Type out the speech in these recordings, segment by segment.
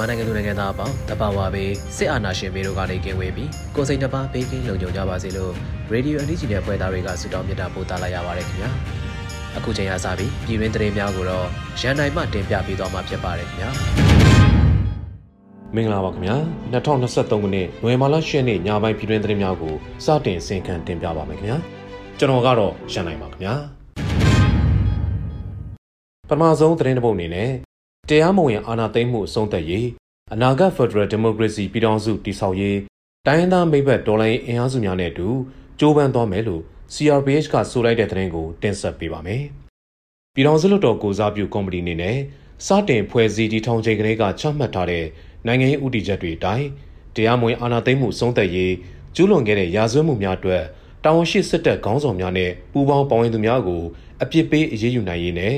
မြန်မာနိုင်ငံလူနိုင်ငံသားအပေါင်းတပါဝါဘေးစစ်အာဏာရှင်ဘေးတို့ကနေကင်းဝေးပြီးကိုစိတ်နှပါဘေးကင်းလုံခြုံကြပါစေလို့ရေဒီယိုအန်ဒီဂျီနဲ့ဖွဲ့သားတွေကဆုတောင်းမြတ်တာပို့သလာရပါတယ်ခင်ဗျာအခုချိန်ရစပြီးပြည်တွင်းသတင်းများကိုတော့ရန်နိုင်မှတင်ပြပေးသွားမှာဖြစ်ပါတယ်ခင်ဗျာမင်္ဂလာပါခင်ဗျာ2023ခုနှစ်နိုဝင်ဘာလ10ရက်နေ့ညပိုင်းပြည်တွင်းသတင်းများကိုစတင်ဆင်ခံတင်ပြပါမယ်ခင်ဗျာကျွန်တော်ကတော့ရန်နိုင်ပါခင်ဗျာပထမဆုံးသတင်းတစ်ပုဒ်အနေနဲ့ တရားမဝင်အာဏာသိမ်းမှုအဆုံးသတ်ရေးအနာဂတ်ဖက်ဒရယ်ဒီမိုကရေစီပြည်ထောင်စုတည်ဆောက်ရေးတိုင်းရင်းသားမိဘဒေါ်လာအင်အားစုများနဲ့အတူကြိုးပမ်းသွားမယ်လို့ CRPH ကဆိုလိုက်တဲ့သတင်းကိုတင်ဆက်ပေးပါမယ်။ပြည်ထောင်စုလွှတ်တော်ကိုစားပြုကော်မတီအနေနဲ့စတင်ဖွဲ့စည်းတည်ထောင်ချိန်ကလေးကချမှတ်ထားတဲ့နိုင်ငံရေးဥတီချက်တွေအတိုင်းတရားမဝင်အာဏာသိမ်းမှုဆုံးသက်ရေးကျူးလွန်ခဲ့တဲ့ရာဇဝတ်မှုများအတွက်တာဝန်ရှိစစ်တပ်ခေါင်းဆောင်များနဲ့ပူးပေါင်းပါဝင်သူများကိုအပြစ်ပေးအရေးယူနိုင်ရေးနဲ့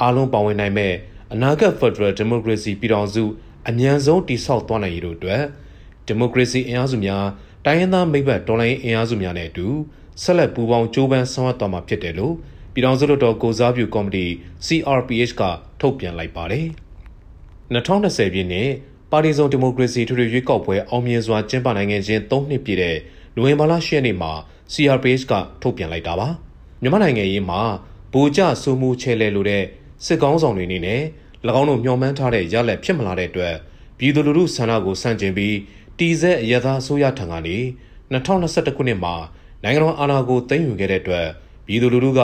အားလုံးပါဝင်နိုင်မဲ့ အနာဂတ်ဖက်ဒရယ်ဒီမိုကရေစီပြည်ထောင်စုအမြန်ဆုံးတည်ဆောက်သွားနိုင်ရေးတို့အတွက်ဒီမိုကရေစီအင်အားစုများတိုင်းရင်းသားမိဘဒေါ်လာအင်အားစုများနဲ့အတူဆက်လက်ပူးပေါင်းကြိုးပမ်းဆောင်ရွက်သွားမှာဖြစ်တယ်လို့ပြည်ထောင်စုလွှတ်တော်ကိုစားပြုကော်မတီ CRPH ကထုတ်ပြန်လိုက်ပါတယ်။2020ပြည့်နှစ်ပါတီစုံဒီမိုကရေစီထွေထွေရွေးကောက်ပွဲအောင်မြင်စွာကျင်းပနိုင်ခဲ့ခြင်း၃နှစ်ပြည့်တဲ့နိုဝင်ဘာလ10ရက်နေ့မှာ CRPH ကထုတ်ပြန်လိုက်တာပါ။မြန်မာနိုင်ငံရေးမှာဗိုလ်ကျစိုးမှုချဲလဲလိုတဲ့စစ်ကောင်းဆောင်တွေအနေနဲ့၎ င်းတို့မျှော်မှန်းထားတဲ့ရလဒ်ဖြစ်မလာတဲ့အတွက်ပြည်သူလူထုဆန္ဒကိုဆန့်ကျင်ပြီးတီဇက်အရသာဆိုရထံကနေ2021ခုနှစ်မှာနိုင်ငံတော်အာဏာကိုသိမ်းယူခဲ့တဲ့အတွက်ပြည်သူလူထုက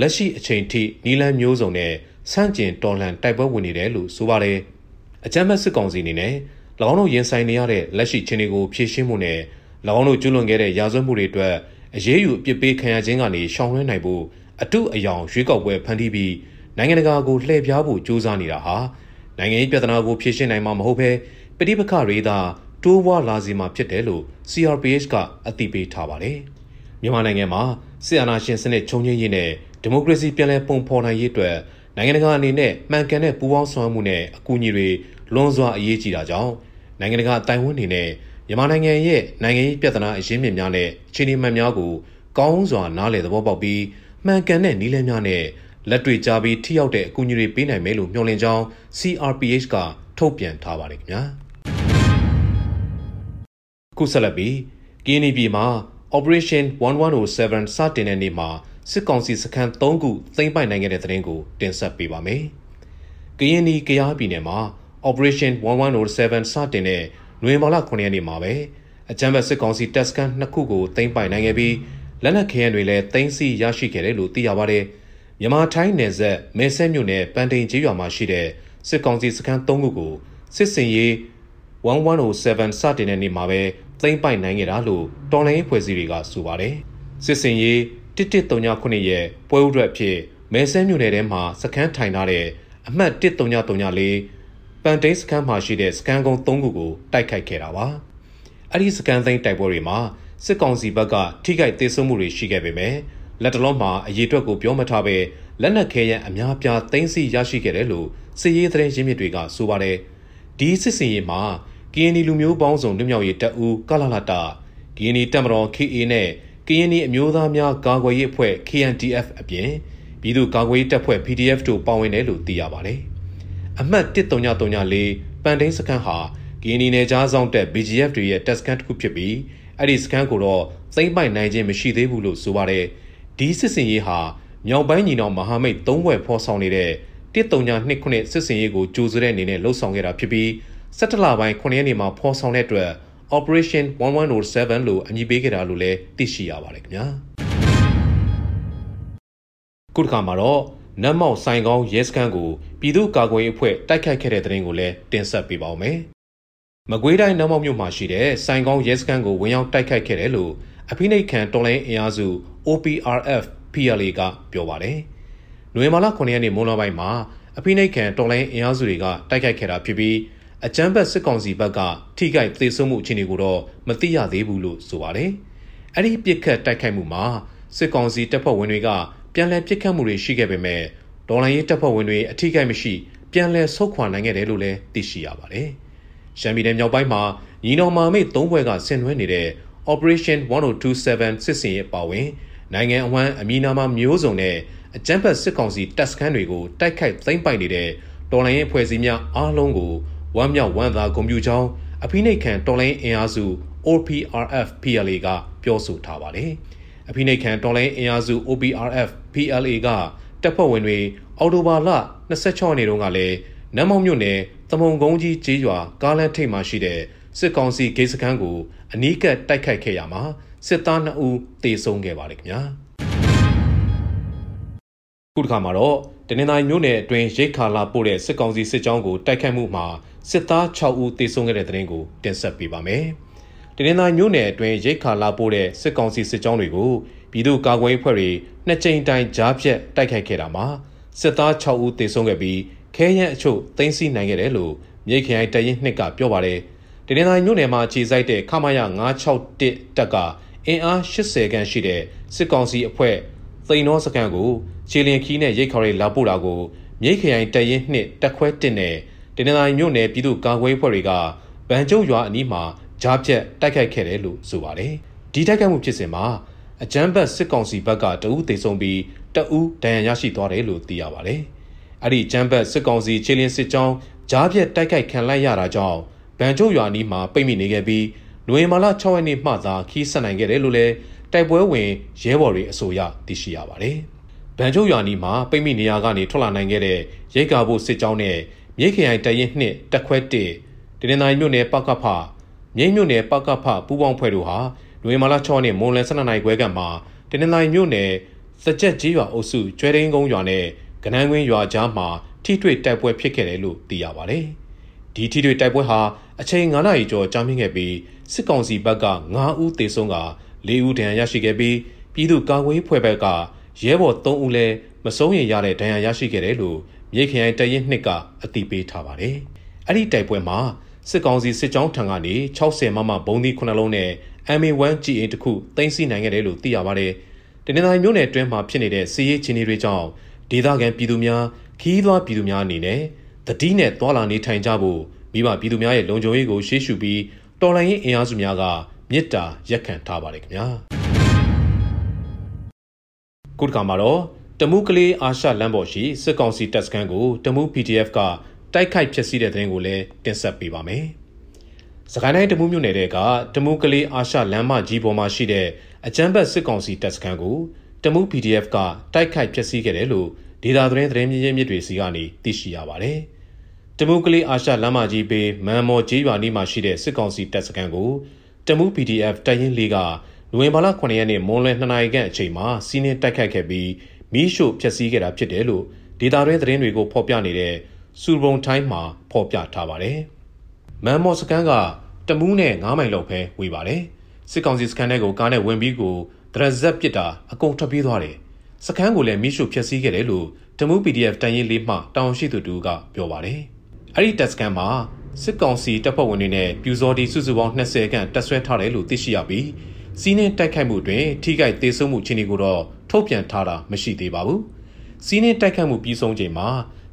လက်ရှိအချိန်ထိနီလန်းမျိုးစုံနဲ့ဆန့်ကျင်တော်လှန်တိုက်ပွဲဝင်နေတယ်လို့ဆိုပါတယ်။အကြမ်းဖက်စစ်ကောင်စီအနေနဲ့၎င်းတို့ရင်ဆိုင်နေရတဲ့လက်ရှိချင်းတွေကိုဖြည့်ရှင်းမှုနဲ့၎င်းတို့ကျူးလွန်ခဲ့တဲ့ရာဇဝတ်မှုတွေအတွက်အရေးယူအပြစ်ပေးခံရခြင်းကနေရှောင်လွှဲနိုင်ဖို့အတုအယောင်ရွေးကောက်ပွဲဖန်တီးပြီး နိုင်ငံတကာကိုလှည့်ပြားဖို့ကြိုးစားနေတာဟာနိုင်ငံရေးပြဿနာကိုဖြေရှင်းနိုင်မှာမဟုတ်ဘဲပဋိပက္ခတွေသာတိုးပွားလာစေမှာဖြစ်တယ်လို့ CRPH ကအသိပေးထားပါတယ်။မြန်မာနိုင်ငံမှာစစ်အာဏာရှင်စနစ်ချုပ်ငြိမ်းရေးနဲ့ဒီမိုကရေစီပြန်လည်ပုံဖော်နိုင်ရေးအတွက်နိုင်ငံတကာအနေနဲ့မှန်ကန်တဲ့ပူးပေါင်းဆောင်ရွက်မှုနဲ့အကူအညီတွေလွန်စွာအရေးကြီးတာကြောင့်နိုင်ငံတကာအတိုင်းအဝန်တွေနဲ့မြန်မာနိုင်ငံရဲ့နိုင်ငံရေးပြဿနာအရင်းမြစ်များနဲ့အခြေအနေမှန်များကိုကောင်းစွာနားလည်သဘောပေါက်ပြီးမှန်ကန်တဲ့နည်းလမ်းများနဲ့ လက်တွေ့ကြပြီးထိရောက်တဲ့အကူအညီတွေပေးနိုင်မယ်လို့မျှော်လင့်ကြောင်း CRPH ကထုတ်ပြန်ထားပါတယ်ခင်ဗျာခုဆက်လက်ပြီး KNB မှာ Operation 1107စတင်တဲ့နေ့မှာစစ်ကောင်စီစခန်း3ခုသိမ်းပိုက်နိုင်ခဲ့တဲ့သတင်းကိုတင်ဆက်ပေးပါမယ်။ကရင်နီကယားပြည်နယ်မှာ Operation 1107စတင်တဲ့နိုဝင်ဘာလ9ရက်နေ့မှာပဲအကြမ်းဖက်စစ်ကောင်စီတပ်စခန်း2ခုကိုသိမ်းပိုက်နိုင်ခဲ့ပြီးလက်နက်ခဲယမ်းတွေလည်းသိမ်းဆည်းရရှိခဲ့တယ်လို့သိရပါတယ်။ မြန်မာထိုင်းနယ်စပ်မဲဆဲမြို့နယ်ပန်တိန်ကျေးရွာမှာရှိတဲ့စစ်ကောင်စီစခန်း၃ခုကိုစစ်စင်ရေး1107စတင်တဲ့နေ့မှာပဲသိမ်းပိုက်နိုင်ခဲ့တာလို့တော်လိုင်းဖွဲ့စည်းတွေကဆိုပါတယ်စစ်စင်ရေး1139ရဲ့ပွဲဥရက်ဖြစ်မဲဆဲမြို့နယ်ထဲမှာစခန်းထိုင်ထားတဲ့အမှတ်1334ပန်တိန်စခန်းမှာရှိတဲ့စခန်းကုန်း၃ခုကိုတိုက်ခိုက်ခဲ့တာပါအဲ့ဒီစခန်းသိမ်းတိုက်ပွဲတွေမှာစစ်ကောင်စီဘက်ကထိခိုက်ဒေဆုံးမှုတွေရှိခဲ့ပေမဲ့ လက်တလုံးမှာအရေးအတွက်ကိုပြောမထားပဲလက်နက်ခဲယမ်းအများပြားသိမ်းဆည်းရရှိခဲ့တယ်လို့စစ်ရေးသတင်းရင်းမြစ်တွေကဆိုပါတယ်ဒီစစ်စင်ရေးမှာ KNI လူမျိုးပေါင်းစုံလွတ်မြောက်ရေးတပ်ဦးကလာလာတာ KNI တပ်မတော် KA နဲ့ KNI အမျိုးသားများကာကွယ်ရေးအဖွဲ့ KNDF အပြင်ပြည်သူ့ကာကွယ်ရေးတပ်ဖွဲ့ PDF တို့ပါဝင်တယ်လို့သိရပါတယ်အမှတ်1334ပန်တိန်စခန်းဟာ KNI နယ်ကြားဆောင်တပ် BGF တွေရဲ့တပ်စခန်းတစ်ခုဖြစ်ပြီးအဲ့ဒီစခန်းကိုတော့သိမ်းပိုက်နိုင်ခြင်းမရှိသေးဘူးလို့ဆိုပါတယ်။ ဒီစစ်စင်ရေးဟာမြောက်ပိုင်းညီနောင်မဟာမိတ်၃ဘွဲ့ဖော်ဆောင်နေတဲ့1329စစ်စင်ရေးကိုကြိုးစွဲတဲ့အနေနဲ့လှုပ်ဆောင်ခဲ့တာဖြစ်ပြီး17လပိုင်း9ရက်နေ့မှာဖော်ဆောင်တဲ့အတွက် Operation 1107လို့အမည်ပေးခဲ့တာလို့လည်းသိရှိရပါတယ်ခင်ဗျာခုတစ်ခါမှာတော့နတ်မောက်ဆိုင်ကောင်းရဲစခန်းကိုပြည်သူ့ကာကွယ်ရေးအဖွဲ့တိုက်ခိုက်ခဲ့တဲ့တဲ့ရင်ကိုလည်းတင်ဆက်ပေးပါောင်းမယ်။မကွေးတိုင်းနတ်မောက်မြို့မှာရှိတဲ့ဆိုင်ကောင်းရဲစခန်းကိုဝင်ရောက်တိုက်ခိုက်ခဲ့တယ်လို့အဖိနှိတ်ခံတော်လိုင်းအင်အားစု OPRF PLA ကပြောပါတယ်။နိုဝင်ဘာလ9ရက်နေ့မွန်းလွဲပိုင်းမှာအဖိနှိတ်ခံတော်လိုင်းအင်အားစုတွေကတိုက်ခိုက်ခဲ့တာဖြစ်ပြီးအကြမ်းဖက်စစ်ကောင်စီဘက်ကထိခိုက်သေဆုံးမှုအခြေအနေကိုတော့မသိရသေးဘူးလို့ဆိုပါတယ်။အဲ့ဒီပြစ်ခတ်တိုက်ခိုက်မှုမှာစစ်ကောင်စီတပ်ဖွဲ့ဝင်တွေကပြန်လည်ပစ်ခတ်မှုတွေရှိခဲ့ပေမဲ့ဒေါ်လာရေးတပ်ဖွဲ့ဝင်တွေအထိကိမရှိပြန်လည်ဆုတ်ခွာနိုင်ခဲ့တယ်လို့လည်းသိရှိရပါတယ်။ရှမ်းပြည်နယ်မြောက်ပိုင်းမှာညီနောင်မာမိတ်၃ဘွဲကဆင်နွှဲနေတဲ့ Operation 1027စစ်စင်ရေးပါဝင် နိုင်ငံအဝန်းအမီနာမမျိုးစုံနဲ့အကြမ်းဖက်စစ်ကောင်စီတပ်စခန်းတွေကိုတိုက်ခိုက်သိမ်းပိုက်နေတဲ့တော်လိုင်းရေးဖွဲ့စည်းများအားလုံးကိုဝမ်းမြောက်ဝမ်းသာဂုဏ်ပြုကြောင်းအဖိနှိတ်ခံတော်လိုင်းအင်အားစု OPRF PLA ကပြောဆိုထားပါတယ်။အဖိနှိတ်ခံတော်လိုင်းအင်အားစု OPRF PLA ကတပ်ဖွဲ့ဝင်တွေအော်တိုဘာလ26ရက်နေ့တုန်းကလည်းနမ်မောင်မြို့နယ်သမုံကုန်းကြီးကျေးရွာကားလမ်းထိပ်မှာရှိတဲ့စစ်ကောင်စီဂိတ်စခန်းကိုအနီးကပ်တိုက်ခိုက်ခဲ့ရမှာ စစ်သား2ဦးသေဆုံးခဲ့ပါတယ်ခင်ဗျာခုတစ်ခါမှာတော့တနင်္သာရီမြို့နယ်အတွင်းရိတ်ခါလာပို့တဲ့စစ်ကောင်စီစစ်ကြောင်းကိုတိုက်ခိုက်မှုမှာစစ်သား6ဦးသေဆုံးခဲ့တဲ့တဲ့ရင်ကိုတင်ဆက်ပေးပါမယ်။တနင်္သာရီမြို့နယ်အတွင်းရိတ်ခါလာပို့တဲ့စစ်ကောင်စီစစ်ကြောင်းတွေကိုပြည်သူ့ကာကွယ်ရေးဖွဲ့တွေနှစ်ကြိမ်တိုင်ကြားဖြတ်တိုက်ခိုက်ခဲ့တာမှာစစ်သား6ဦးသေဆုံးခဲ့ပြီးခဲယမ်းအချို့သိမ်းဆည်းနိုင်ခဲ့တယ်လို့မြိတ်ခရိုင်တရင်နှစ်ကပြောပါတယ်။တနင်္လာရီမြို့နယ်မှာခြေစိုက်တဲ့ခမာယ961တပ်က အင်အား80ခန့်ရှိတဲ့စစ်ကောင်စီအဖွဲ့သိန်နောစကန်ကိုခြေလင်ခီးနဲ့ရိတ်ခေါ်တွေလာပို့တာကိုမြိတ်ခရိုင်တရင်နှစ်တက်ခွဲတစ်နဲ့တနင်္လာရီမြို့နယ်ပြည်သူ့ကာကွယ်ဖွဲ့တွေကဗန်ကျုံရွာအနီးမှာကြားဖြတ်တိုက်ခိုက်ခဲ့တယ်လို့ဆိုပါတယ်။ဒီတိုက်ခိုက်မှုဖြစ်စဉ်မှာအကြမ်းဖက်စစ်ကောင်စီဘက်ကတအူးသိဆုံးပြီးတအူးဒဏ်ရာရရှိသွားတယ်လို့သိရပါတယ်။အဲ့ဒီကြမ်းဖက်စစ်ကောင်စီခြေလင်းစစ်ကြောင်းကြားပြက်တိုက်ခိုက်ခံလိုက်ရတာကြောင့်ဗန်ကျုပ်ရွာနီးမှာပိတ်မိနေခဲ့ပြီး နိုဝင်ဘာလ6ရက်နေ့မှသာခီးဆက်နိုင်ခဲ့တယ်လို့လည်းတိုက်ပွဲဝင်ရဲဘော်တွေအဆိုအရသိရှိရပါတယ်။ဗန်ကျုပ်ရွာနီးမှာပိတ်မိနေရာကနေထွက်လာနိုင်ခဲ့တဲ့ရိတ်ကာဖို့စစ်ကြောင်းနဲ့မြိတ်ခရိုင်တရင်နှစ်တက်ခွဲ1တနင်္သာရီမြို့နယ်ပကဖမြိတ်မြို့နယ်ပကဖပူးပေါင်းဖွဲ့တို့ဟာနိုဝင်ဘာလ6ရက်နေ့မွန်လယ်12နိုင်ခွဲကမှတနင်္သာရီမြို့နယ်စကြက်ကြီးရွာအုပ်စုကျွဲရင်းကုန်းရွာနဲ့ကနန်းကွင်းရွာကြားမှာထိတွေ့တိုက်ပွဲဖြစ်ခဲ့တယ်လို့သိရပါတယ်။ ဒီထိတွေ့တိုက်ပွဲဟာအချိန်9နာရီကျော်ကြာမြင့်ခဲ့ပြီးစစ်ကောင်စီဘက်က9ဦးသေဆုံးက4ဦးဒဏ်ရာရရှိခဲ့ပြီးပြည်သူ့ကာကွယ်ဖွဲ့ဘက်ကရဲဘော်3ဦးလည်းမဆုံးရရတဲ့ဒဏ်ရာရရှိခဲ့တယ်လို့မြေခရိုင်တရင်နှစ်ကအသိပေးထားပါတယ်။အဲ့ဒီတိုက်ပွဲမှာစစ်ကောင်စီစစ်ကြောင်းထံကနေ60မမဘုံသီး9လုံးနဲ့ MA1GA တခုတင်စီနိုင်ခဲ့တယ်လို့သိရပါတယ်။တနင်္လာရီမြို့နယ်အတွင်းမှာဖြစ်နေတဲ့စီးရေးချင်းတွေကြောင့်ဒေသခံပြည်သူများခီးသွွားပြည်သူများအနေနဲ့ တတိနဲ့သွာလာနေထိုင်ကြဖို့မိဘပြည်သူများရဲ့လုံခြုံရေးကိုရှေ့ရှုပြီးတော်လှန်ရေးအင်အားစုများကမြစ်တာရက်ခံထားပါတယ်ခင်ဗျာ။ကုတကမှာတော့တမူးကလေးအာရှလမ်းပေါ်ရှိစစ်ကောင်စီတပ်စခန်းကိုတမူး PDF ကတိုက်ခိုက်ဖျက်ဆီးတဲ့တဲ့ရင်ကိုလည်းတင်ဆက်ပေးပါမယ်။စကိုင်းတိုင်းတမူးမြို့နယ်တဲကတမူးကလေးအာရှလမ်းမကြီးပေါ်မှာရှိတဲ့အကြမ်းဖက်စစ်ကောင်စီတပ်စခန်းကိုတမူး PDF ကတိုက်ခိုက်ဖျက်ဆီးခဲ့တယ်လို့ဒေတာသတင်းသတင်းမြင့်မြင့်တွေစီကနေသိရှိရပါတယ်။ တမူးကလေးအာရှလမ်းမကြီးပေမန်မော်ကြီးရွာနီးမှာရှိတဲ့စစ်ကောင်စီတပ်စခန်းကိုတမူး PDF တပ်ရင်းလေးကနိုဝင်ဘာလ9ရက်နေ့မွန်းလွဲ2နာရီခန့်အချိန်မှာစီးနင်းတိုက်ခိုက်ခဲ့ပြီးမီးရှို့ဖျက်ဆီးခဲ့တာဖြစ်တယ်လို့ဒေတာတွင်းသတင်းတွေကိုဖော်ပြနေတဲ့စူပုံတိုင်းမှာဖော်ပြထားပါတယ်။မန်မော်စကန်ကတမူးနဲ့9မိုင်လောက်ပဲဝေးပါတယ်စစ်ကောင်စီစကန်ထဲကိုကားနဲ့ဝင်ပြီးကိုဒရဇက်ပစ်တာအကုန်ထွက်ပြေးသွားတယ်စကန်ကိုလည်းမိရှုဖျက်ဆီးခဲ့တယ်လို့တမူး PDF တန်ရင်လေးမှတောင်ရှိသူတူကပြောပါတယ် အဲ့ဒီတက်စကန်မှာစစ်ကောင်စီတပ်ဖွဲ့ဝင်တွေနဲ့ပြူစော်ဒီစုစုပေါင်း20ခန့်တပ်ဆွဲထားတယ်လို့သိရှိရပြီးစီးနှင်းတိုက်ခိုက်မှုတွင်ထိခိုက်သေးဆုံးမှုချင်းတွေကိုတော့ထုတ်ပြန်ထားတာမရှိသေးပါဘူးစီးနှင်းတိုက်ခိုက်မှုပြီးဆုံးချိန်မှာ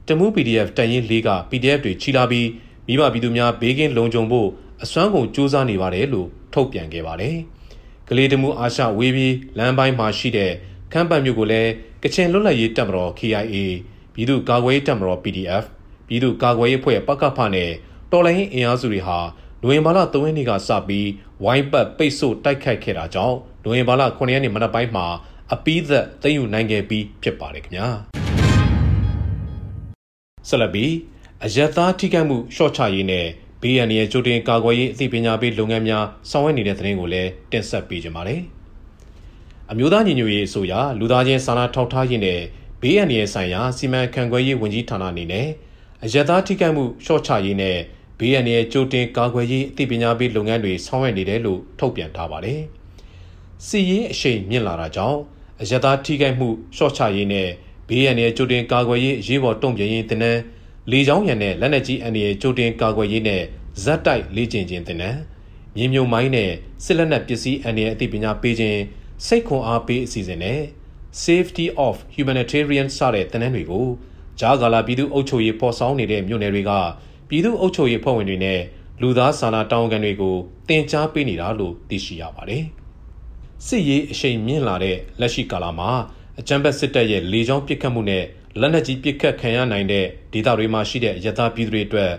တမူး PDF တန်ရင်လေးက PDF တွေချီလာပြီးမိဘပြည်သူများဘေးကင်းလုံခြုံဖို့အစွမ်းကုန်စူးစမ်းနေပါတယ်လို့ထုတ်ပြန်ခဲ့ပါတယ်။ကလေးတမှုအာရှဝေးပြီးလမ်းပိုင်းမှာရှိတဲ့ခမ်းပတ်မြို့ကိုလည်းကချင်လွတ်လပ်ရေးတပ်မတော် KIA ပြည်သူ့ကာကွယ်ရေးတပ်မတော် PDF ပြည်သူ့ကာကွယ်ရေးအဖွဲ့ပကဖနဲ့တော်လိုင်းအင်အားစုတွေဟာနိုဝင်ဘာလ3ရက်နေ့ကစပြီးဝိုင်းပတ်ပိတ်ဆို့တိုက်ခိုက်ခဲ့တာကြောင့်နိုဝင်ဘာလ9ရက်နေ့မနက်ပိုင်းမှာအပီးသက်သိမ်းယူနိုင်ခဲ့ပြီးဖြစ်ပါတယ်ခင်ဗျာဆက်လက်ပြီးအယက်သားထိခိုက်မှုရှော့ချရေးနဲ့ဘေးရန်ရဲ့ကြိုတင်ကာကွယ်ရေးအသိပညာပေးလုပ်ငန်းများဆောင်ရွက်နေတဲ့သတင်းကိုလည်းတင်ဆက်ပေးကြပါမယ်။အမျိုးသားညီညွတ်ရေးအစိုးရလူသားချင်းစာနာထောက်ထားရေးနဲ့ဘေးရန်ရဲ့ဆိုင်ရာစီမံခန့်ခွဲရေးဝန်ကြီးဌာနအနေနဲ့ အယက်သားထိခိုက်မှုရှော့ချရေးနဲ့ဘေးရန်ရဲ့ကြိုတင်ကာကွယ်ရေးအသိပညာပေးလုပ်ငန်းတွေဆောင်ရွက်နေတယ်လို့ထုတ်ပြန်ထားပါတယ်။စီရေးအရှိန်မြင့်လာတာကြောင့်အယက်သားထိခိုက်မှုရှော့ချရေးနဲ့ဘေးရန်ရဲ့ကြိုတင်ကာကွယ်ရေးအရေးပေါ်တုံ့ပြန်ရေးတင်တဲ့လေကြောင်းရန်နဲ့လက်နက်ကြီးအန္တရာယ်ကြိုတင်ကာကွယ်ရေးနဲ့ဇက်တိုက်လေ့ကျင့်ခြင်းတင်တဲ့မြေမြုံမိုင်းနဲ့စစ်လက်နက်ပစ္စည်းအန္တရာယ်အသိပညာပေးခြင်းစိတ်ခွန်အားပေးအစီအစဉ်နဲ့ Safety of Humanitarian စတဲ့တင်နန်းတွေကို ဂျာဂါလာပြည်သူ့အုပ်ချုပ်ရေးပေါ်ဆောင်နေတဲ့မြို့နယ်တွေကပြည်သူ့အုပ်ချုပ်ရေးဖွဲ့ဝင်တွေနဲ့လူသားစာနာတောင်းခံတွေကိုတင် जा ပေးနေတာလို့သိရှိရပါတယ်။စစ်ရေးအရှိန်မြင့်လာတဲ့လက်ရှိကာလမှာအကြမ်းဖက်စစ်တပ်ရဲ့လေကြောင်းပစ်ခတ်မှုနဲ့လက်နက်ကြီးပစ်ခတ်ခံရနိုင်တဲ့ဒေသတွေမှာရှိတဲ့ရသပြည်သူတွေအတွက်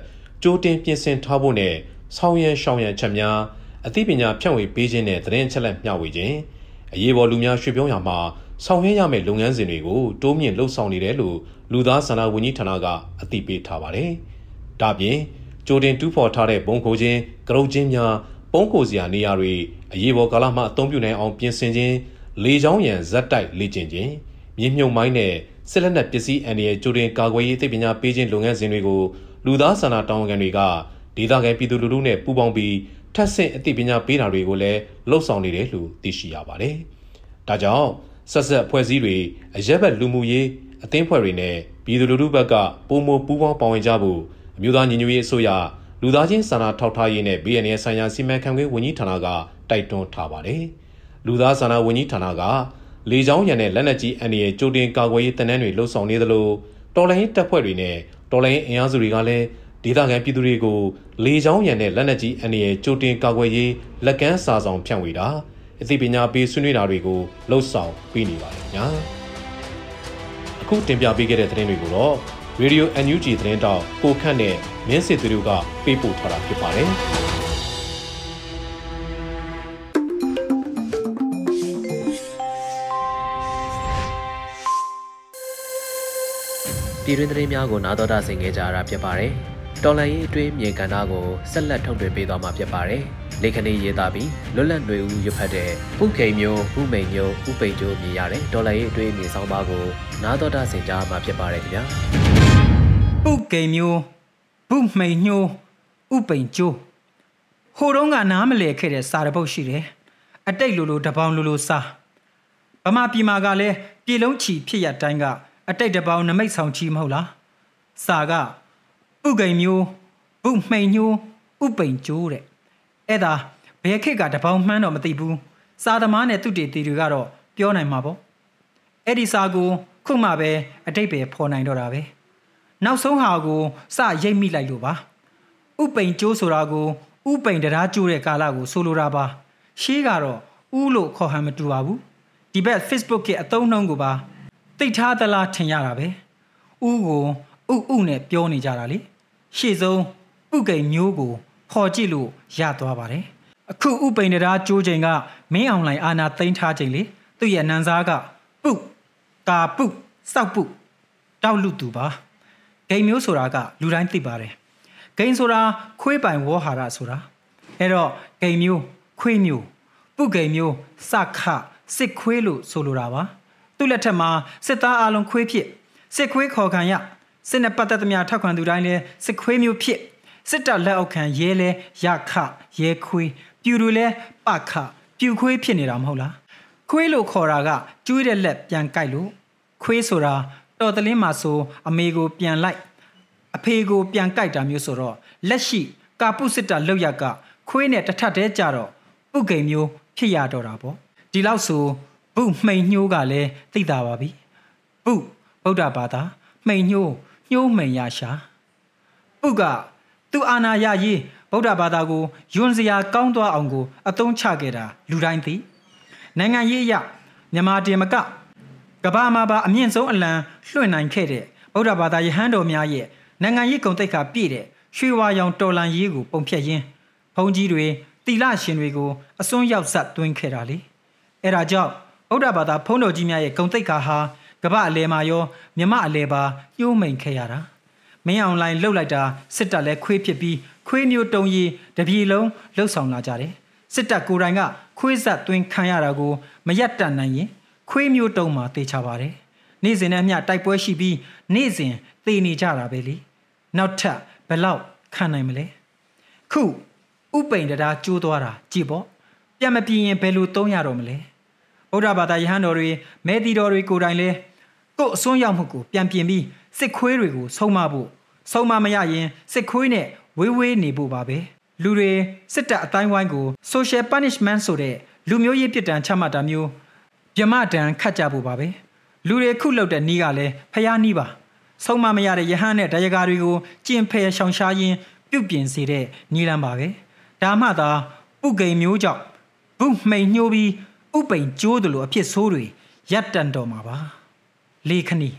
ကြိုတင်ပြင်ဆင်ထားဖို့နဲ့ဆောင်းရန်ရှောင်းရန်ချက်များအသိပညာဖြန့်ဝေပေးခြင်းနဲ့သတင်းချက်လက်မျှဝေခြင်းအရေးပေါ်လူများရွှေ့ပြောင်းရမှာ ဆောင်ရွက်ရမယ့်လုပ်ငန်းစဉ်တွေကိုတိုးမြင့်လှုပ်ဆောင်နေတယ်လို့လူသားစာနာဝန်ကြီးဌာနကအသိပေးထားပါတယ်။ဒါပြင်ကြိုတင်တူးဖော်ထားတဲ့ဘုံခိုခြင်းကရုတ်ချင်းများပုံးခိုစရာနေရာတွေအရေးပေါ်ကာလမှာအသုံးပြုနိုင်အောင်ပြင်ဆင်ခြင်းလေကြောင်းရန်ဇက်တိုက်လေ့ကျင့်ခြင်းမြေမြုံမိုင်းနဲ့စစ်လက်နက်ပစ္စည်းအန္တရာယ်ကြိုတင်ကာကွယ်ရေးသိပညာပေးခြင်းလုပ်ငန်းစဉ်တွေကိုလူသားစာနာတောင်းခံတွေကဒေသခံပြည်သူလူထုနဲ့ပူးပေါင်းပြီးထပ်ဆင့်အသိပညာပေးတာတွေကိုလည်းလှုပ်ဆောင်နေတယ်လို့သိရှိရပါတယ်။ဒါကြောင့် ဆက်ဆက်ဖွဲ့စည်းတွေအရက်ဘက်လူမှုရေးအသင်းဖွဲ့တွေနဲ့ပြည်သူလူထုဘက်ကပုံမပူးပေါင်းပါဝင်ကြဖို့အမျိုးသားညီညွတ်ရေးအစိုးရလူသားချင်းစာနာထောက်ထားရေးနဲ့ BNN ဆိုင်ရာစီမံခန့်ခွဲဝန်ကြီးဌာနကတိုက်တွန်းထားပါတယ်။လူသားစာနာဝန်ကြီးဌာနကလေကြောင်းရန်နဲ့လက်နက်ကြီးအန္တရာယ်ကြိုတင်ကာကွယ်ရေးတနန်းတွေလှုပ်ဆောင်နေသလိုတော်လိုင်းတပ်ဖွဲ့တွေနဲ့တော်လိုင်းအင်အားစုတွေကလည်းဒေသခံပြည်သူတွေကိုလေကြောင်းရန်နဲ့လက်နက်ကြီးအန္တရာယ်ကြိုတင်ကာကွယ်ရေးလက်ကမ်းစာဆောင်ဖြန့်ဝေတာ အသိပညာပေးဆွေးနွေးတာတွေကိုလှုပ်ဆောင်ပေးနေပါတယ်ညာအခုတင်ပြပေးခဲ့တဲ့သတင်းတွေကိုတော့ Radio NUG သတင်းတောက်ကိုခန့်နဲ့မင်းစစ်သူတို့ကပေးပို့ထားတာဖြစ်ပါတယ်ပြည်တွင်းသတင်းများကိုနားတော်တာဆင်ခဲ့ကြရတာဖြစ်ပါတယ်။တော်လန်ရေးအတွင်းမြေကဏ္ဍကိုဆက်လက်ထုတ်လွှင့်ပေးသွားမှာဖြစ်ပါတယ်။ လေခဏရေးသားပြီးလွတ်လပ်ຫນွေဦးရွတ်ဖတ်တဲ့ဥခိန်မျိုးဥမိန်မျိုးဥပိန်ကျိုးမြင်ရတဲ့တော်လန်ရေးအတွင်းမြေဆောင်ပါကိုနားတော်တာဆင်ကြရမှာဖြစ်ပါတယ်ခင်ဗျာ။ဥကိန်မျိုးဥမိန်ညိုးဥပိန်ကျိုးဟိုတုန်းကနားမလဲခဲ့တဲ့စာတပုတ်ရှိတယ်။အတိတ်လိုလိုတပေါင်းလိုလိုစာဗမာပြည်မှာကလည်းပြည်လုံးချီဖြစ်ရတိုင်းကအတိတ်တပေါင်းနမိတ်ဆောင်ချီမဟုတ်လားစာကဥကိန်မျိုးဥမှိန်ညိုးဥပိန်ကျိုးတဲ့ အဲ့ဒါဘယ်ခေတ်ကတပေါင်းမှန်းတော့မသိဘူးစာသမားနဲ့သူတေတီတွေကတော့ပြောနိုင်မှာပေါ့အဲ့ဒီစာကိုခုမှပဲအတိတ်ပဲဖော်နိုင်တော့တာပဲနောက်ဆုံးဟာကိုစရိပ်မိလိုက်လို့ပါဥပိန်ကျိုးဆိုတာကိုဥပိန်တရားကျိုးတဲ့ကာလကိုဆိုလိုတာပါရှေးကတော့ဥလို့ခေါ်ဟန်မတူပါဘူးဒီဘက် Facebook ရဲ့အသုံးနှုန်းကိုပါသိထားသလားထင်ရတာပဲဥကိုဥဥနဲ့ပြောနေကြတာလေရှေ့ဆုံးဥကိန်မျိုးကို ဖော်ကြည့်လို့ရသွားပါတယ်အခုဥပိန်တရားကျိုးချိန်ကမင်းအောင်လိုင်အာနာသိမ်းထားချိန်လေသူ့ရဲ့နန်းစားကပုကာပုစောက်ပုတောက်လူသူပါဂိမ်းမျိုးဆိုတာကလူတိုင်းသိပါတယ်ဂိမ်းဆိုတာခွေးပိုင်ဝေါ်ဟာရဆိုတာအဲ့တော့ဂိမ်းမျိုးခွေးမျိုးပုဂိမ်းမျိုးစခစစ်ခွေးလို့ဆိုလိုတာပါသူ့လက်ထက်မှာစစ်သားအလုံးခွေးဖြစ်စစ်ခွေးခေါ်ခံရစစ်နဲ့ပတ်သက်သမျှထောက်ခံသူတိုင်းလဲစစ်ခွေးမျိုးဖြစ် စစ်တပ်လက်အောက်ခံရဲလဲရခရဲခွေးပြူတွေလဲပခပြူခွေးဖြစ်နေတာမဟုတ်လားခွေးလို့ခေါ်တာကကျွေးတဲ့လက်ပြန်ကြိုက်လို့ခွေးဆိုတာတော်တလင်းမှာဆိုအမေကိုပြန်လိုက်အဖေကိုပြန်ကြိုက်တာမျိုးဆိုတော့လက်ရှိကာပုစစ်တပ်လောက်ရကခွေးနဲ့တထက်တည်းကြတော့ပုတ်ကိန်မျိုးဖြစ်ရတော့တာပေါ့ဒီလောက်ဆိုဘုမှိန်ညှိုးကလည်းသိတာပါပြီဘုဗုဒ္ဓဘာသာမှိန်ညှိုးညှိုးမှိန်ရရှာပုက သူအာနာရရေးဗုဒ္ဓဘာသာကိုယွန်စရာကောင်းသွားအောင်ကိုအသုံးချခဲ့တာလူတိုင်းသိနိုင်ငံရေးအရမြန်မာတင်မကကဘာမှာပါအမြင့်ဆုံးအလံလွှင့်နိုင်ခဲ့တဲ့ဗုဒ္ဓဘာသာယဟန်တော်များရဲ့နိုင်ငံရေးဂုဏ်သိက္ခာပြည့်တဲ့ရွှေဝါရောင်တော်လန်ရေးကိုပုံဖြတ်ရင်းဘုံကြီးတွေတီလရှင်တွေကိုအစွန်းရောက်ဆက်သွင်းခဲ့တာလေအဲဒါကြောင့်ဗုဒ္ဓဘာသာဖုံးတော်ကြီးများရဲ့ဂုံတိတ်ခါဟာကမ္ဘာအလဲမှာရောမြမအလဲပါညှိုးမိန်ခဲ့ရတာ မင်းအောင်လိုင်းလှုပ်လိုက်တာစစ်တပ်လည်းခွေးဖြစ်ပြီးခွေးမျိုးတုံရီတပြေလုံးလှုပ်ဆောင်လာကြတယ်စစ်တပ်ကိုယ်တိုင်ကခွေးဆက်သွင်းခံရတာကိုမရက်တန်နိုင်ရင်ခွေးမျိုးတုံမှာတေချပါတယ်နေ့စဉ်နဲ့အမျှတိုက်ပွဲရှိပြီးနေ့စဉ်သေနေကြတာပဲလေနောက်ထပ်ဘယ်လောက်ခံနိုင်မလဲခုဥပိန်တရားကျိုးသွားတာကြည်ပေါ့ပြတ်မပြင်းရင်ဘယ်လိုသုံးရတော့မလဲဗုဒ္ဓဘာသာယဟန်တော်တွေမဲတီတော်တွေကိုယ်တိုင်လဲ ကို့အစွန်းရောက်မှုကိုပြန်ပြင်ပြီးစစ်ခွေးတွေကိုဆုံးမဖို့ဆုံးမမရရင်စစ်ခွေးနဲ့ဝေးဝေးနေဖို့ပါပဲလူတွေစစ်တပ်အတိုင်းဝိုင်းကို social punishment ဆိုတဲ့လူမျိုးရေးပြစ်ဒဏ်ချမှတ်တာမျိုးပြမဒဏ်ခတ်ကြဖို့ပါပဲလူတွေခုလောက်တဲ့နီးကလည်းဖျားနီးပါဆုံးမမရတဲ့ယဟန်နဲ့တရားကားတွေကိုကျင်ဖယ်ရှောင်ရှားရင်းပြုတ်ပြင်စေတဲ့နီးလန်းပါပဲဒါမှသာပုဂိန်မျိုးကြောင့်ဘုမှိန်ညှိုးပြီးဥပိန်ကျိုးတယ်လို့အဖြစ်ဆိုးတွေရပ်တန့်တော်မှာပါ လေခဏီ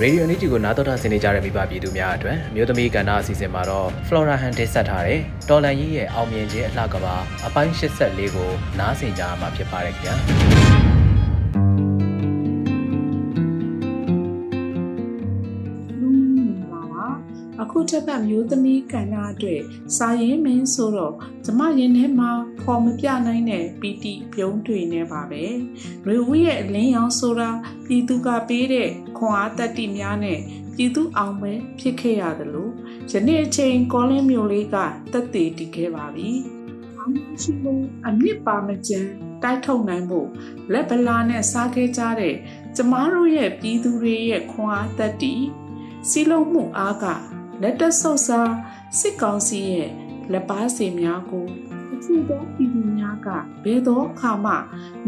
ရေဒီယိုအန်ယူဂျီကိုနားတော်တာဆင်နေကြတဲ့မိဘပြည်သူများအတွက်အမျိုးသမီးကဏ္ဍအစီအစဉ်မှာတော့ Flora Han တင်ဆက်ထားတဲ့တော်လန်ကြီးရဲ့အောင်မြင်ခြင်းအလှကဘာအပိုင်း84ကိုနားဆင်ကြရမှာဖြစ်ပါတယ်ခင်ဗျာ ခုတစ်ပတ်မျိုးသမီးကဏ္ဍအတွက်စာရင်းမင်းဆိုတော့ကျမရင်ထဲမှာဖော်မပြနိုင်တဲ့ပီတိပြုံးတွေနေပါပဲ။ရွေဦးရဲ့အလင်းရောင်ဆိုတာပြည်သူကပေးတဲ့ခွန်အားတက်တိများနဲ့ပြည်သူအောင်ပဲဖြစ်ခဲ့ရတယ်လို့ယနေ့အချိန်ကောလင်းမျိုးလေးကတက်တည်တည်ခဲ့ပါပြီ။အောင်ရှိလို့အမြင့်ပါမကျန်တိုက်ထုတ်နိုင်ဖို့လက်ဗလာနဲ့စားခဲ့ကြတဲ့ကျမတို့ရဲ့ပြည်သူတွေရဲ့ခွန်အားတက်တိစီလုံးမှုအားက လက်တဆုပ်စားစစ်ကောင်စီရဲ့လက်ပါစီများကိုအထူးသောပြည်သူများကဘယ်သောအခါမှ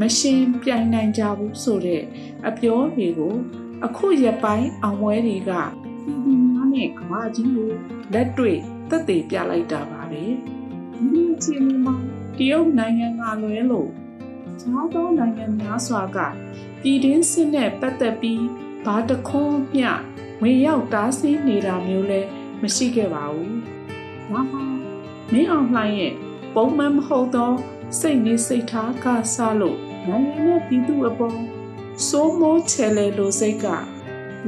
မရှင်ပြိုင်နိုင်ကြဘူးဆိုတဲ့အပြောတွေကိုအခုရပိုင်းအောင်ပွဲတွေကပြည်သူများနဲ့ကမ္ဘာကြီးကိုလက်တွေ့သက်သေပြလိုက်တာပါပဲဒီအချိန်မှာတရုတ်နိုင်ငံကလွဲလို့ခြားသောနိုင်ငံများစွာကပြည်တွင်းစစ်နဲ့ပတ်သက်ပြီးဘာတခွန်းမျှဝင်ရောက်တားဆီးနေတာမျိုးလဲ မရှိခဲ့ပါဘူး။ဒါမှမင်းအောင်လှိုင်းရဲ့ပုံမှန်မဟုတ်သောစိတ်နေစိတ်ထားကဆလို့နိုင်ငံနဲ့ပြည်သူအပေါ်စိုးမိုးချဲလေလိုစိတ်က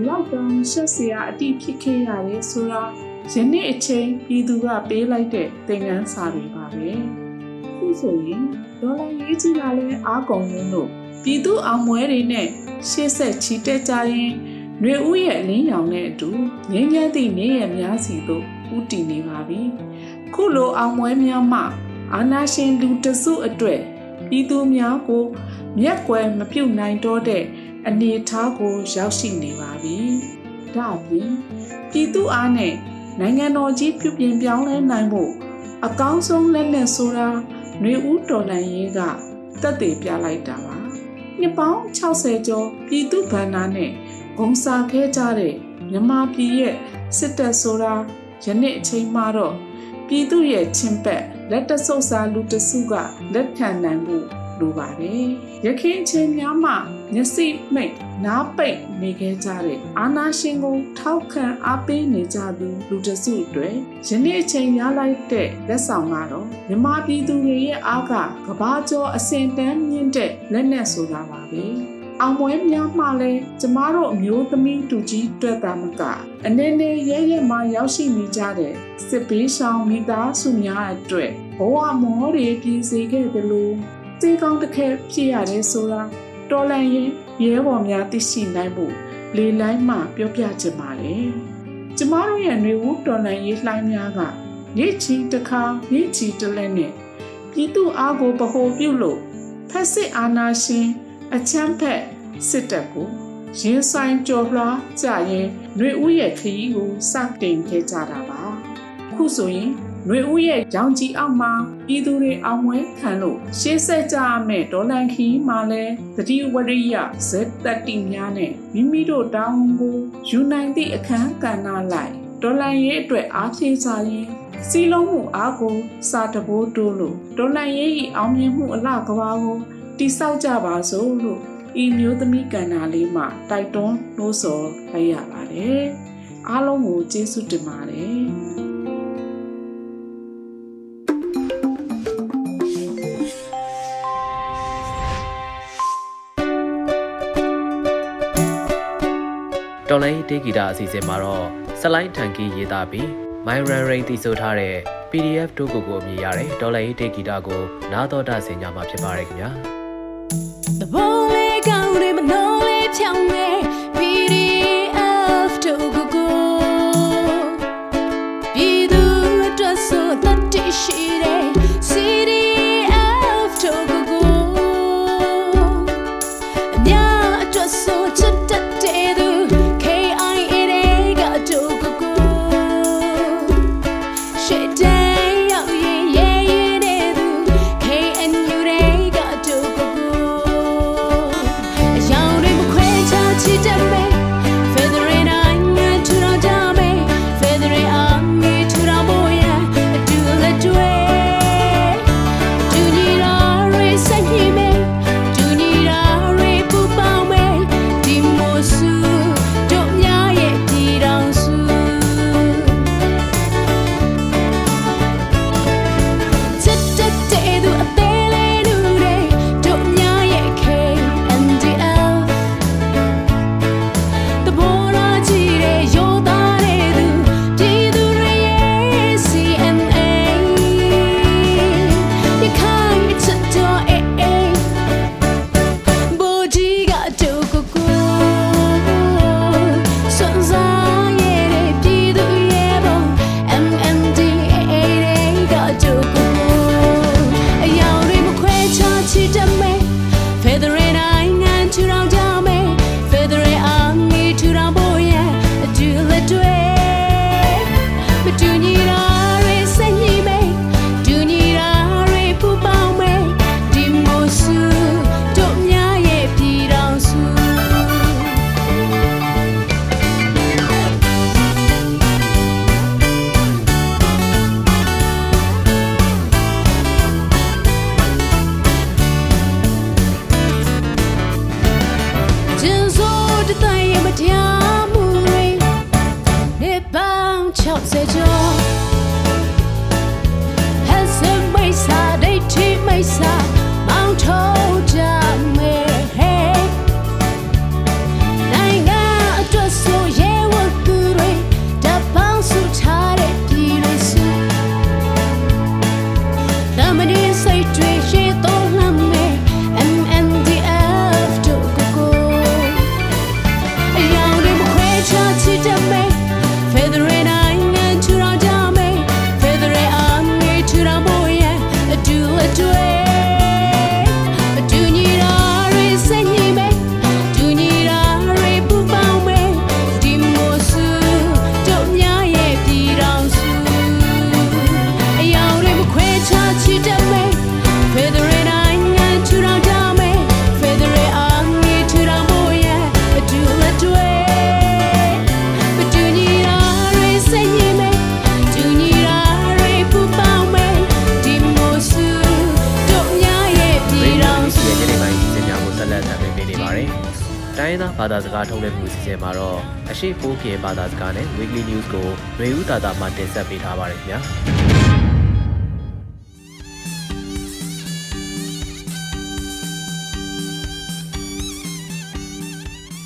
လောက်တောင်ရှက်စရာအတိဖြစ်ခဲ့ရတယ်ဆိုတာယနေ့အချိန်ပြည်သူကပေးလိုက်တဲ့သင်ခန်းစာတွေပါပဲ။ခုဆိုရင်ဒေါ်လာရေးကြီးလာလဲအားကုန်လို့ပြည်သူအောင်ပွဲတွေနဲ့ရှေ့ဆက်ချီတက်ကြရင် နှွေဦးရဲ့လင်းရောင်နဲ့အတူငင်းမြတ်သည့်မြေရများစီသို့ဥတည်နေပါပြီ။ခုလိုအောင်ပွဲများမှအာနာရှင်လူတစုအတွက်ပြည်သူများကိုမျက်ကွယ်မပြုတ်နိုင်တော့တဲ့အနေထားကိုရောက်ရှိနေပါပြီ။ဒါ့အပြင်ပြည်သူအားနဲ့နိုင်ငံတော်ကြီးပြုပြင်ပြောင်းလဲနိုင်ဖို့အကောင်းဆုံးလက်နက်ဆိုတာနှွေဦးတော်လှန်ရေးကတက်တည်ပြလိုက်တာပါ။နှစ်ပေါင်း60ကျော်ပြည်သူဗန္နာနဲ့ ဂုံစာခဲ့ကြတဲ့မြမပြည်ရဲ့စစ်တပ်ဆိုတာယနေ့အချိန်မှတော့ပြည်သူရဲ့ချင်းပက်လက်တဆုပ်စာလူတစုကလက်ခံနိုင်ဖို့လိုပါတယ်။ရခိုင်အချိန်များမှမျက်စိမိတ်နားပိတ်နေခဲ့ကြတဲ့အာနာရှင်ကိုထောက်ခံအားပေးနေကြသူလူတစုတွေယနေ့အချိန်ရလိုက်တဲ့လက်ဆောင်ကတော့မြမပြည်သူတွေရဲ့အားကကဘာကျော်အစင်တန်းမြင့်တဲ့လက်နက်ဆိုတာပါပဲ။ အောင်ပွဲများမှလည်းကျမတို့အမျိုးသမီးတူကြီးတွေ့တာမကအနေနဲ့ရဲရဲမှရောက်ရှိနေကြတဲ့စစ်ပေးဆောင်မိသားစုများအတွက်ဘဝမောတွေပြည်စေခဲ့တယ်လို့စေကောင်းတစ်ခဲဖြစ်ရတယ်ဆိုတာတော်လန်ရင်ရဲဘော်များသိရှိနိုင်ဖို့လေလိုင်းမှပြောပြချင်ပါတယ်။ကျမတို့ရဲ့ຫນွေဦးတော်လန်ရေးလှိုင်းများကနေ့ချီတစ်ခါနေ့ချီတလဲနဲ့ပြည်သူအားကိုဗဟိုပြုလို့ဖက်စစ်အာဏာရှင် အချမ်းဖက်စစ်တပ်ကိုရင်ဆိုင်ကြော်လွှားကြရင်ຫນွေဦးရဲ့ခရီးကိုစတင်ခဲ့ကြတာပါခုဆိုရင်ຫນွေဦးရဲ့ရောင်ကြီးအောက်မှာပြည်သူတွေအောင်ပွဲခံလို့ရှေးဆက်ကြရမယ့်ဒေါ်လန်ခီမှာလဲတတိဝရိယဇက်တတိများနဲ့မိမိတို့တောင်းကိုယူနိုင်သည့်အခန်းကဏ္ဍလိုက်ဒေါ်လန်ရဲ့အတွက်အားဖြည့်ကြရင်စီလုံးမှုအားကိုစာတဘိုးတိုးလို့ဒေါ်လန်ရဲ့အောင်မြင်မှုအလှကဘာကို တိဆောက်ကြပါစို့လို့ဤမျိုးသမီးကန္နာလေးမှာတိုက်တွန်းနှိုးဆော်လိုက်ရပါတယ်။အားလုံးကိုကျေးဇူးတင်ပါတယ်။တော်လိုင်းဒေဂီတာအစီအစဉ်မှာတော့ဆလိုင်းထန်ကီရေးသားပြီး Myron Ray တီဆိုထားတဲ့ PDF တိုးကိုကိုအမည်ရတဲ့တော်လိုင်းဒေဂီတာကိုနားတော်တာဆင်ညာမှာဖြစ်ပါရယ်ခင်ဗျာ။ The ball ကောင်းတယ် င်းရင်းသားဘာသာစကားထုတ်လွှင့်မှုစီစဉ်မှာတော့အရှိဖိုးပြင်ဘာသာစကားနဲ့ Weekly News ကိုရေဦးတာတာမှတင်ဆက်ပေးထားပါတယ်ခင်ဗျာ။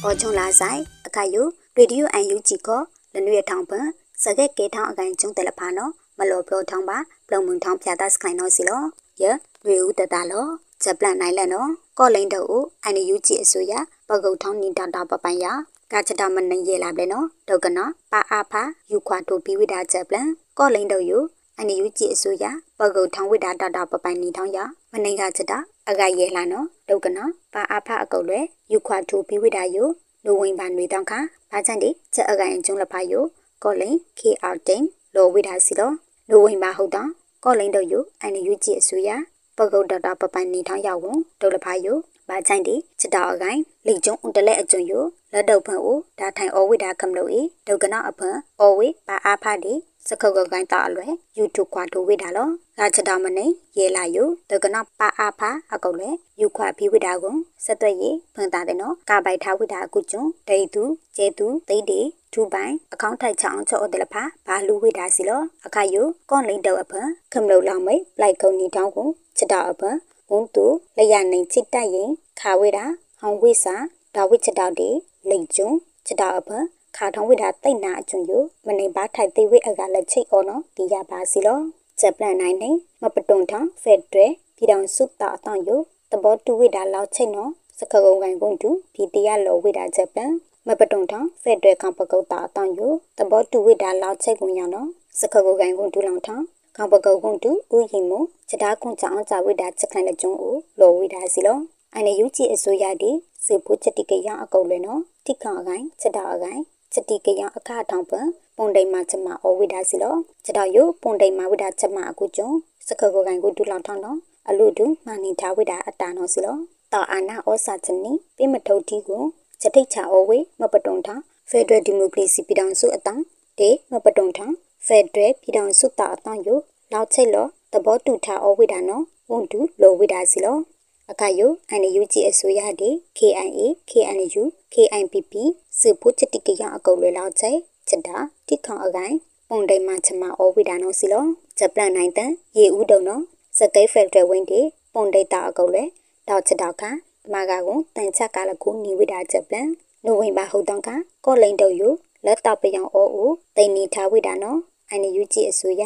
အော်ချုံလာဆိုင်အခါယူရေဒီယိုအန်ယူဂျီကိုလနွေထောင်ပန်စကက်ကေထောင်အကန်ကျုံတယ်လဖာနော်မလောပလောထောင်ပါပလုံမုံထောင်ဖြာတစခိုင်နော်စီလောယရေဦးတတလောချက်ပလန်နိုင်လက်နော် ကော့လိန်တို့အန်ယူဂျီအစိုးရပကုတ်ထောင်းနေတာတာပပန်ယာကချတာမနေရလာပလေနော်ဒုက္ကနပါအားဖာယူခွာတိုပီဝိဒါချက်ပလန်ကော့လိန်တို့ယူအန်ယူဂျီအစိုးရပကုတ်ထောင်းဝိဒါတာတာပပန်နေထောင်းယာမနေကချတာအကရဲလာနော်ဒုက္ကနပါအားဖာအကုတ်လွဲယူခွာတိုပီဝိဒါယူနိုဝင်ဘာနွေတောင်ခါဘာချန်ဒီချက်အကန်ကျုံလဖာယိုကောလင် KR တင်လိုဝိဒါစီလောနိုဝင်ဘာဟုတ်တော့ကောလင်တို့ယိုအန်ယူဂျီအစိုးရ ပကုတ်ဒေါက်တာပပန်နေထောင်းရောက်ဝန်ဒုလဖာယိုဘာချန်ဒီချက်တော်အကန်လိကျုံဥတလဲအကျုံယိုလက်တော့ဖန်အိုဒါထိုင်အဝိဒါကမလို့ဤဒုကနာအဖန်အဝိဘာအားဖာဒီ စခုတ်ကကိုင်းတာအလွဲ YouTube ခွာထိုးဝိဒါလောဂါချက်တော်မနေရဲလာယိုဒုကနာပါအားဖာအကုတ်လဲယူခွာပြီးဝိဒါကိုဆက်သွက်ရေးဖွင့်တာတဲ့နော်ကာပိုက်ထားဝိဒါအကုကျုံဒိတ်သူကျဲသူသိတေထူပိုင်အကောင့်ထိုက်ချောင်းချောအတလဖာဘာလူဝိဒါစီလောအခါယိုကွန်လိန်တော့အဖန်ခမလို့လောင်မိတ်လိုက်ကုံနီတောင်းကိုချက်တော်အဖန်ဝုံတူလျရနိုင်ချစ်တိုက်ရင်ခါဝိဒါဟောင်ဝိစာဒါဝိချက်တော်ဒီလိန်ကျုံချက်တော်အဖန် ခါထောင်းဝိဒါတိတ်နာအကျွန်းယမနေပါထိုက်သေးဝိအကလက်ချိတ်အော်နော်ဒီရပါစီလောဂျပန်နိုင်နေမပတုံထောင်းဖက်ဒရယ်ပြည်တော်စုတာအတောင်ယတဘောတူဝိဒါလောက်ချိတ်နော်စခကုံကန်ကုန်တူပြည်တရားလောဝိဒါဂျပန်မပတုံထောင်းဖက်ဒရယ်ကံပကုတ်တာအတောင်ယတဘောတူဝိဒါလောက်ချိတ်ကုန်ရနော်စခကုံကန်ကုန်တူလောင်ထောင်းကံပကုတ်ကုန်တူဥယင်မချက်တာကွန်ကြောင်ကြဝိဒါချက်ခိုင်လက်ကျုံကိုလောဝိဒါစီလောအိုင်နေယူကြည်အစိုးရဒီစေဖို့ချက်တိကရအကုတ်လဲနော်တိခါအကိုင်ချက်တာအကိုင် ချက်တိကရအခါထောင်ပန်ပုံတိမ်မှာချက်မအဝိဒါစီလောချက်တော်ယပုံတိမ်မှာဝိဒါချက်မအခုကျုံစခကိုကိုင်ကိုဒူလောင်ထောင်းတော့အလူဒူမာနေထားဝိဒါအတာနော်စီလောတာအာနာဩစာချနီပိမထုတ်တီကိုချက်တိချာအဝေမပတုံထားဖက်ဒရယ်ဒီမိုကရေစီပြည်ထောင်စုအတန်းတေမပတုံထားဖက်ဒရယ်ပြည်ထောင်စုတာအတန်းယလောက်ချက်လောသဘောတူထားအဝိဒါနော်ဝန်တူလိုဝိဒါစီလောအခါယို NUG အစိုးရတဲ့ KIA KNU KIPP စေဖို့ချတိကရအကုတ်လွယ်လောက်ချက်ချက်တာတိခေါအကိုင်ပုံတိုင်မှာချမအောဝိဒါနောစီလောဂျပန်နိုင်တန်ရေဦးတုံနောစကိတ်ဖက်ဒရယ်ဝင်းတီပုံဒိတ်တာအကုတ်လေတောက်ချက်တောက်ခမာကကုတန်ချက်ကလကူနီဝိဒါဂျပန်နိုဝင်ဘာဟုတ်တောင်ကကောလိန်တုံယူလက်တော့ပယောင်အိုဦးတိန်နီထားဝိဒါနောအန်ယူဂျီအစိုးရ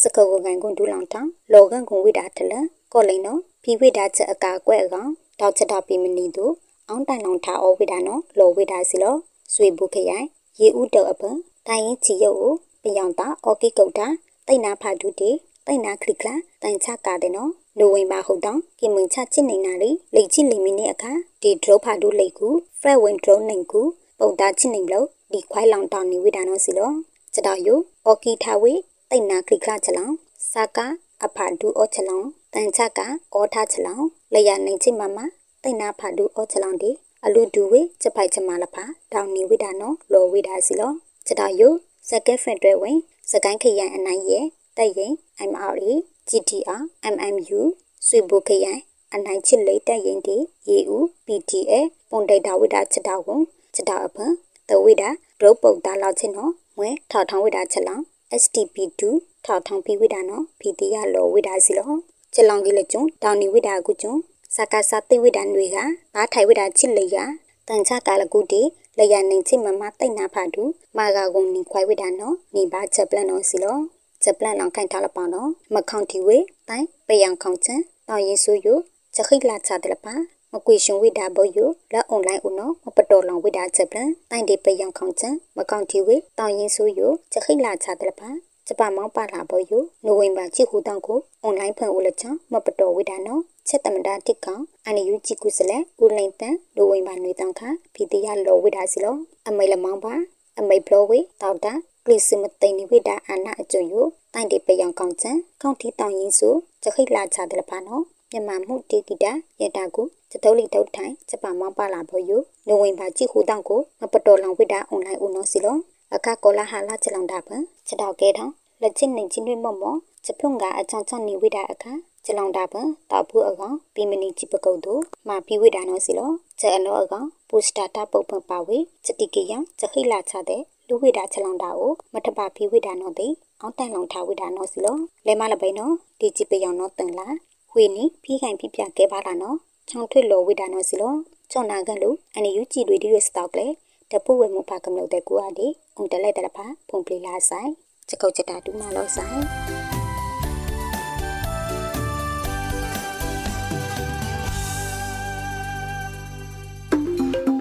စကောကန်ကွန်ဒူလောင်တောင်လောကန်ကွန်ဝိဒါထလကောလိန်နောဖီဝိဒါချက်အကာကွဲ့အကောင်တောက်ချက်တော့ပြီးမနီသူအောင်တိုင်လောင်ထားအောဝိဒါနောလောဝိဒါစီလော ဆွေဘူးခရိုင်ရေဦးတုံအပန်တိုင်ရင်ချီရုပ်ကိုပယောင်တာအော်ကီကုတ်တာတိတ်နာဖာဒူတီတိတ်နာခလီကလာတိုင်ချကာတဲ့နော်နိုဝင်ဘာဟုတ်တောင်ကိမင်ချချစ်နေနာရီလိတ်ချစ်လီမီနေအခါဒီဒရုဖာဒူလိတ်ကူဖရက်ဝင်ဒရုနိုင်ကူပုံတာချစ်နေလို့ဒီခွိုင်းလောင်တောင်နေဝိဒါနော်စီလောစတောက်ယိုအော်ကီထာဝေတိတ်နာခလီကလာချလောင်စာကာအဖာဒူအောချလောင်တန်ချကာအောထားချလောင်လျာနိုင်ချစ်မမတိတ်နာဖာဒူအောချလောင်ဒီ အလူဒူဝေချက်ဖိုက်ချမလဖာတောင်နေဝိဒါနော်လောဝိဒါစီလောစတောက်ယိုစကက်ဖက်တွဲဝင်စကိုင်းခရိုင်အနိုင်ရဲ့တက်ရင် MRE GTR MMU ဆွေဘုခရိုင်အနိုင်ချစ်လေးတက်ရင်ဒီ EU PTA ပုံဒိတာဝိတာချက်တော်ကိုချက်တော်အဖန်တဝိတာဒရုပ်ပုတ်တာလောက်ချင်းနော်မွဲထောက်ထောင်းဝိတာချက်လောင် STP2 ထောက်ထောင်းပြီးဝိတာနော်ဖီတီရလောဝိတာစီလောချက်လောင်ကြီးလက်ကျုံတောင်နေဝိတာကုကျုံ စကားစာတိဝိတာတွေကဘာထိုင်ဝိတာချစ်လေးကတန်ချကာလကုတီလျာနေချစ်မမတိတ်နာဖာတူမာဂါကုံနီခွိုင်ဝိတာနော်နေပါချက်ပလန်နော်စီလောချက်ပလန်လောင်ခိုင်ထားလပောင်းနော်မခေါန်တီဝေတိုင်ပယံခေါန်ချန်တောင်ရင်ဆူယချက်ခိလာချတယ်ပါမကွေရှင်ဝိဒါဘောယလက်အွန်လိုင်းဦးနော်မပတော်လောင်ဝိဒါချက်ပလန်တိုင်ဒီပယံခေါန်ချန်မခေါန်တီဝေတောင်ရင်ဆူယချက်ခိလာချတယ်ပါဂျပန်မောင်းပါလာဘောယနိုဝင်ဘာချီဟူတောင်ကိုအွန်လိုင်းဖန်ဦးလက်ချမပတော်ဝိဒါနော် ချက်တမတာတစ်ကောင်အန်ယူဂျီကုစလဲဦးလိန်တန်နိုဝင်ဘာနွေတောင်ခဖီတီယာလောဝိဒါစီလောအမိလမောင်းပါအမိဘလောဝေတောက်တာကလစ်စမတိန်နိဝိဒါအာနာအကျိုယတိုင်တေပယောင်ကောင်ချန်ကောင်းတီတောင်ရင်စုချခိလာချတယ်ပါနော်မြန်မာမှုတေဂီတာရတာကိုစတုံးလီတုတ်ထိုင်ဂျပန်မောင်းပါလာဘောယနိုဝင်ဘာကြည့်ဟူတောင်ကိုမပတော်လောင်ဝိဒါအွန်လိုင်းဦးနော်စီလောအခါကောလာဟာလာချလောင်တာပန်ချက်တော့ကဲထောင်းလက်ချင်းနေချင်းတွေမော့မော့ချက်ဖုံကအချောင်းချောင်းနေဝိဒါအခါ ချလောင်တာပန်တောက်ဘူးအကောင်ပီမနီချိပကုတ်တို့မာပြီးဝိဒါနော်စီလောချက်အလောအကောင်ပိုစတာတာပုတ်ပန်ပါဝေချက်တိကေယချက်ခိလာချတဲ့လူဝိဒါချလောင်တာကိုမထပါပြီးဝိဒါနော်တဲ့အောင်တန်လောင်ထားဝိဒါနော်စီလောလဲမလပိနော်ဒီချိပယောင်နော်တန်လာဝေနီဖီးခိုင်ပြပြကဲပါလာနော်ချောင်းထွေလောဝိဒါနော်စီလောချောင်းနာကန်လူအန်ယူကြည်တွေဒီရစတောက်လေတပုဝေမပါကမလို့တဲ့ကူအဒီအုံတလဲတဲ့ဖာဖုန်ပလီလာဆိုင်ချက်ကုတ်ချက်တာတူမလို့ဆိုင်